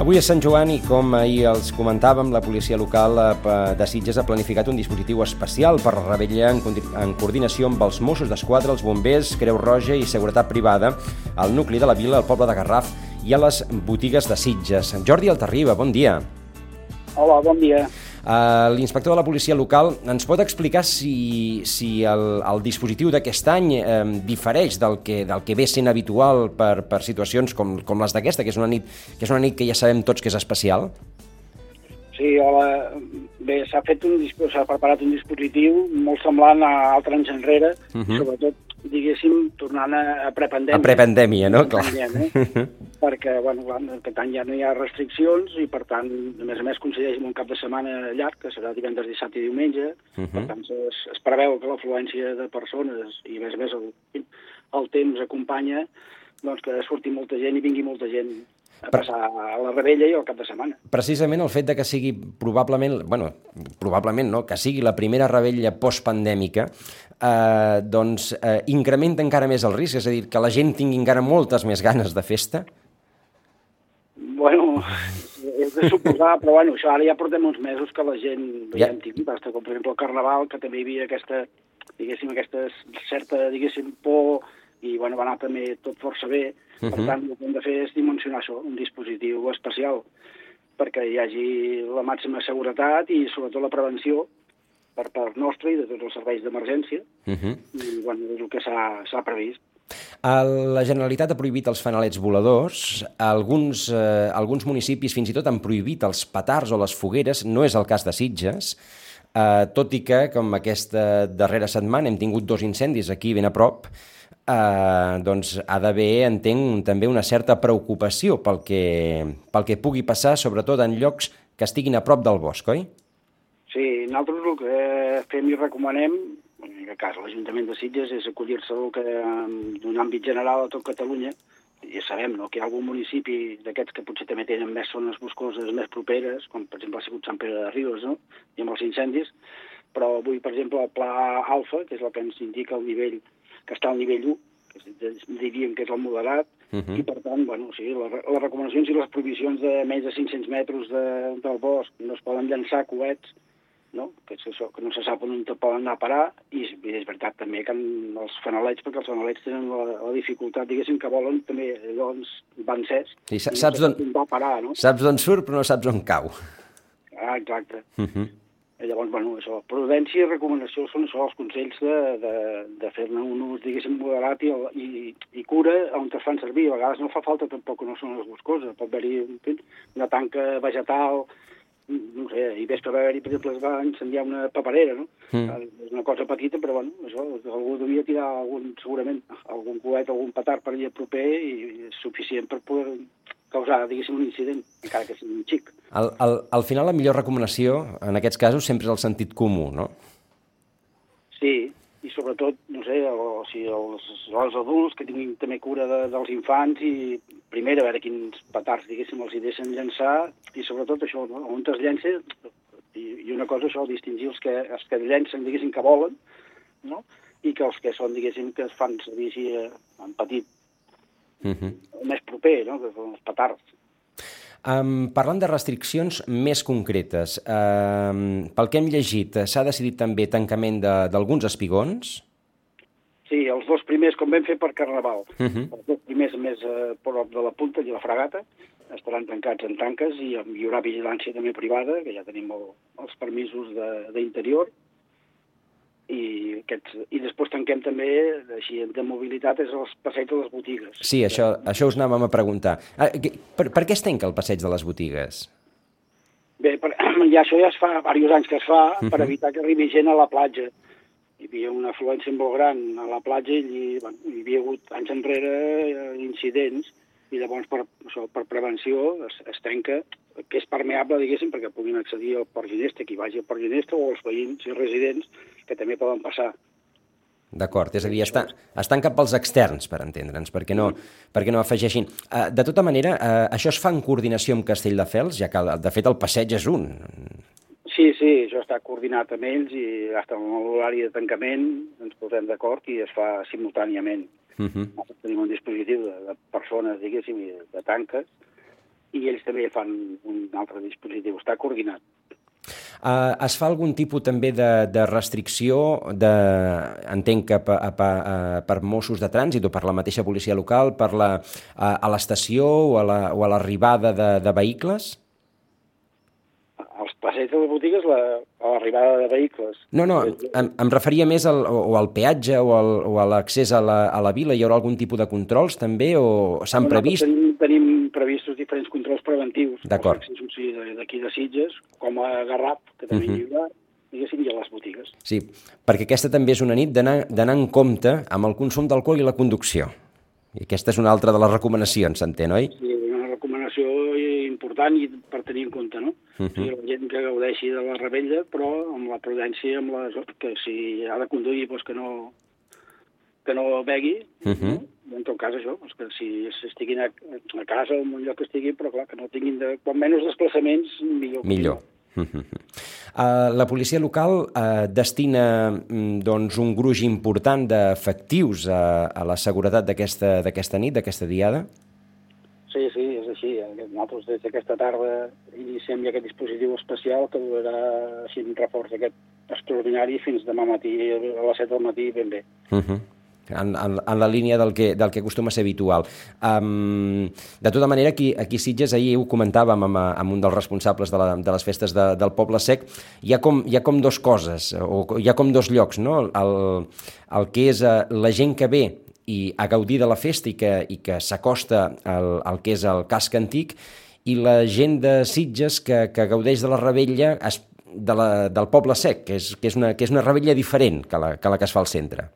Avui a Sant Joan i com ahir els comentàvem, la policia local eh, de Sitges ha planificat un dispositiu especial per revetllar en, en coordinació amb els Mossos d'Esquadra, els bombers, Creu Roja i Seguretat Privada al nucli de la vila, al poble de Garraf i a les botigues de Sitges. Jordi Altarriba, bon dia. Hola, bon dia. Uh, L'inspector de la policia local ens pot explicar si, si el, el dispositiu d'aquest any eh, difereix del que, del que ve sent habitual per, per situacions com, com les d'aquesta, que, és una nit, que és una nit que ja sabem tots que és especial? Sí, hola. Bé, s'ha fet un s'ha preparat un dispositiu molt semblant a altres anys enrere, uh -huh. sobretot diguéssim, tornant a, prepandèmia. A prepandèmia, no? Clar. Eh? Perquè, bueno, aquest any ja no hi ha restriccions i, per tant, a més a més, coincideix amb un cap de setmana llarg, que serà divendres, dissabte i diumenge. Uh -huh. Per tant, es, es preveu que l'afluència de persones i, a més a més, el, el temps acompanya doncs, que surti molta gent i vingui molta gent a passar a la rebella i al cap de setmana. Precisament el fet de que sigui probablement, bueno, probablement no, que sigui la primera rebella postpandèmica, eh, doncs eh, incrementa encara més el risc, és a dir, que la gent tingui encara moltes més ganes de festa? Bueno, és de suposar, però bueno, això ara ja portem uns mesos que la gent ja, ja hem tingut, hasta com per exemple el Carnaval, que també hi havia aquesta, diguéssim, aquesta certa, diguéssim, por i bueno, va anar també tot força bé. Uh -huh. Per tant, el que hem de fer és dimensionar això, un dispositiu especial perquè hi hagi la màxima seguretat i sobretot la prevenció per part nostra i de tots els serveis d'emergència. Uh -huh. I bueno, és el que s'ha previst. La Generalitat ha prohibit els fanalets voladors, alguns, eh, alguns municipis fins i tot han prohibit els petards o les fogueres, no és el cas de Sitges, eh, tot i que, com aquesta darrera setmana, hem tingut dos incendis aquí ben a prop, eh, doncs ha d'haver, entenc, també una certa preocupació pel que, pel que pugui passar, sobretot en llocs que estiguin a prop del bosc, oi? Sí, nosaltres el que fem i recomanem, en aquest cas l'Ajuntament de Sitges, és acollir-se d'un àmbit general a tot Catalunya, ja sabem no, que hi ha algun municipi d'aquests que potser també tenen més zones boscoses més properes, com per exemple ha sigut Sant Pere de Ribes, no? i amb els incendis, però avui, per exemple, el pla alfa, que és el que ens indica el nivell que està al nivell 1, que diríem que és el moderat, uh -huh. i per tant, bueno, o sigui, les, les recomanacions i les provisions de més de 500 metres de, del bosc no es poden llançar coets, no? Que, és això, que no se sap on te poden anar a parar, i és, és veritat també que els fanalets, perquè els fanalets tenen la, la dificultat, diguéssim, que volen també, llavors van ser, I saps, no d'on parar, no? saps d'on surt però no saps on cau. Ah, exacte. Uh -huh. I llavors, bueno, això, prudència i recomanació són això, els consells de, de, de fer-ne un ús, diguéssim, moderat i, i, i cura on es fan servir. A vegades no fa falta tampoc no són les boscoses. Pot haver-hi una tanca vegetal, no sé, i ves que va haver-hi, per exemple, es va incendiar una paperera, no? Mm. És una cosa petita, però bueno, això, algú devia tirar algun, segurament, algun coet, algun petard per allà proper i és suficient per poder causar, diguéssim, un incident, encara que sigui un xic. Al, al, al final, la millor recomanació, en aquests casos, sempre és el sentit comú, no? Sí, i sobretot, no sé, o, o sigui, els, els adults que tinguin també cura de, dels infants i primer a veure quins petards, diguéssim, els hi deixen llançar i sobretot això, no? on es llença, i, i una cosa això, distingir els que, els que llencen, diguéssim, que volen, no? i que els que són, diguéssim, que es fan servir així eh, en petit uh. -huh. més proper, no? que són els petards. Um, parlant de restriccions més concretes, um, pel que hem llegit, s'ha decidit també tancament d'alguns espigons? Sí, els dos primers, com vam fer per Carnaval, uh -huh. els dos primers més a prop de la punta i la fragata, estaran tancats en tanques i hi haurà vigilància també privada, que ja tenim el, els permisos d'interior, i, aquests, i després tanquem també, així, de mobilitat, és els passeig de les botigues. Sí, això, això us anàvem a preguntar. Ah, per, per què es tanca el passeig de les botigues? Bé, per, ja això ja es fa diversos anys que es fa uh -huh. per evitar que arribi gent a la platja. Hi havia una afluència molt gran a la platja i bueno, hi havia hagut anys enrere eh, incidents i llavors per, això, per prevenció es, es trenca, que és permeable, diguéssim, perquè puguin accedir al Port Ginesta, qui vagi al Port Ginesta, o els veïns i residents, que també poden passar. D'acord, és a dir, està, estan cap als externs, per entendre'ns, perquè, no, mm. perquè no afegeixin. Uh, de tota manera, uh, això es fa en coordinació amb Castelldefels, ja que, de fet, el passeig és un. Sí, sí, això està coordinat amb ells i fins en l'horari de tancament ens posem d'acord i es fa simultàniament. Uh -huh. Tenim un dispositiu de, de persones, diguéssim, de tanques, i ells també fan un altre dispositiu, està coordinat. Uh, es fa algun tipus també de, de restricció, de, entenc que per, per, per Mossos de trànsit o per la mateixa policia local, per la, a, a l'estació o a l'arribada la, de, de vehicles? als passeig de les botigues la, a l'arribada de vehicles. No, no, em, em referia més al, o al peatge o, al, o a l'accés a, la, a la vila. Hi haurà algun tipus de controls també o s'han no, previst? No, tenim, tenim previstos diferents controls preventius. D'acord. D'aquí de Sitges, com a Garrap, que també uh -huh. hi haurà, diguéssim, i a les botigues. Sí, perquè aquesta també és una nit d'anar en compte amb el consum d'alcohol i la conducció. I aquesta és una altra de les recomanacions, s'entén, oi? Sí, una recomanació important i per tenir en compte, no? Uh -huh. o sigui, la gent que gaudeixi de la rebella, però amb la prudència, amb les, que si ha de conduir, doncs que no, que no begui, uh -huh. no? en tot cas això, doncs que si estiguin a, a casa o en un lloc que estigui, però clar, que no tinguin de, quan menys desplaçaments, millor. Millor. Uh, la policia local uh, destina mm, doncs, un gruix important d'efectius a, a la seguretat d'aquesta nit, d'aquesta diada? Sí, sí, és així. Nosaltres des d'aquesta tarda iniciem ja aquest dispositiu especial que durarà així un reforç aquest extraordinari fins demà matí a les 7 del matí ben bé. Uh -huh en, en, en la línia del que, del que acostuma a ser habitual. Um, de tota manera, aquí, aquí Sitges, ahir ho comentàvem amb, amb un dels responsables de, la, de les festes de, del Poble Sec, hi ha, com, hi ha com dos coses, o hi ha com dos llocs, no? El, el que és uh, la gent que ve i a gaudir de la festa i que, i que s'acosta al, al que és el casc antic i la gent de Sitges que, que gaudeix de la rebella es, de la, del poble sec, que és, que, és una, que és una rebella diferent que la, que la que es fa al centre.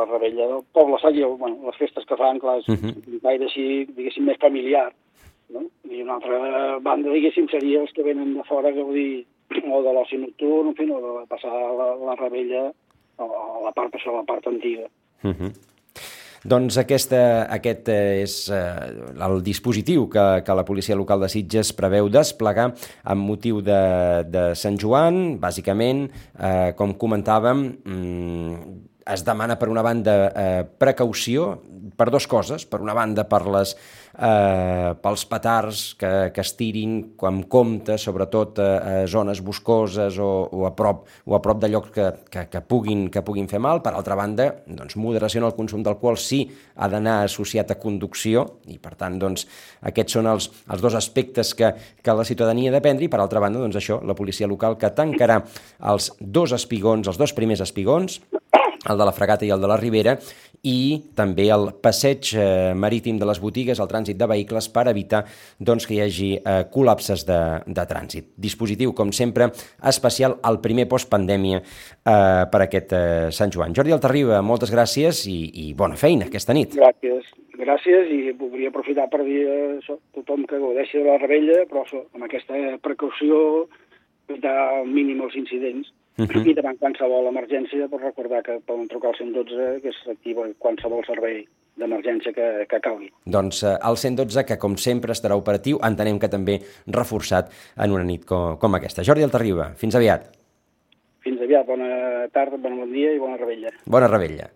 La rebella del poble sec, i, bueno, les festes que fan, clar, és uh. -huh. gaire així, diguéssim, més familiar. No? I una altra banda, diguéssim, seria els que venen de fora a gaudir o de l'oci nocturn, en fi, o de passar la, la rebella a la part, això, la part antiga. Uh mhm. -huh. Doncs aquesta, aquest és eh, el dispositiu que, que la policia local de Sitges preveu desplegar amb motiu de, de Sant Joan, bàsicament, eh, com comentàvem, mm, es demana per una banda eh, precaució per dues coses. Per una banda per les eh, pels petards que, que es tirin amb compte, sobretot a, a zones boscoses o, o, a prop, o a prop de llocs que, que, que, puguin, que puguin fer mal. Per altra banda, doncs, moderació en el consum d'alcohol sí ha d'anar associat a conducció i, per tant, doncs, aquests són els, els dos aspectes que, que la ciutadania ha de prendre i, per altra banda, doncs, això, la policia local que tancarà els dos espigons, els dos primers espigons, el de la Fregata i el de la Ribera, i també el passeig eh, marítim de les botigues, el trànsit de vehicles, per evitar doncs, que hi hagi eh, col·lapses de, de trànsit. Dispositiu, com sempre, especial al primer postpandèmia eh, per aquest eh, Sant Joan. Jordi Altarriba, moltes gràcies i, i bona feina aquesta nit. Gràcies. Gràcies i voldria aprofitar per dir a això, tothom que gaudeixi de la rebella, però això, amb aquesta precaució, de mínim els incidents Uh -huh. I davant qualsevol emergència, doncs recordar que poden trucar al 112, que és activa qualsevol servei d'emergència que, que calgui. Doncs eh, el 112, que com sempre estarà operatiu, entenem que també reforçat en una nit com, com aquesta. Jordi Altarriba, fins aviat. Fins aviat, bona tarda, bon dia i bona rebella. Bona rebella.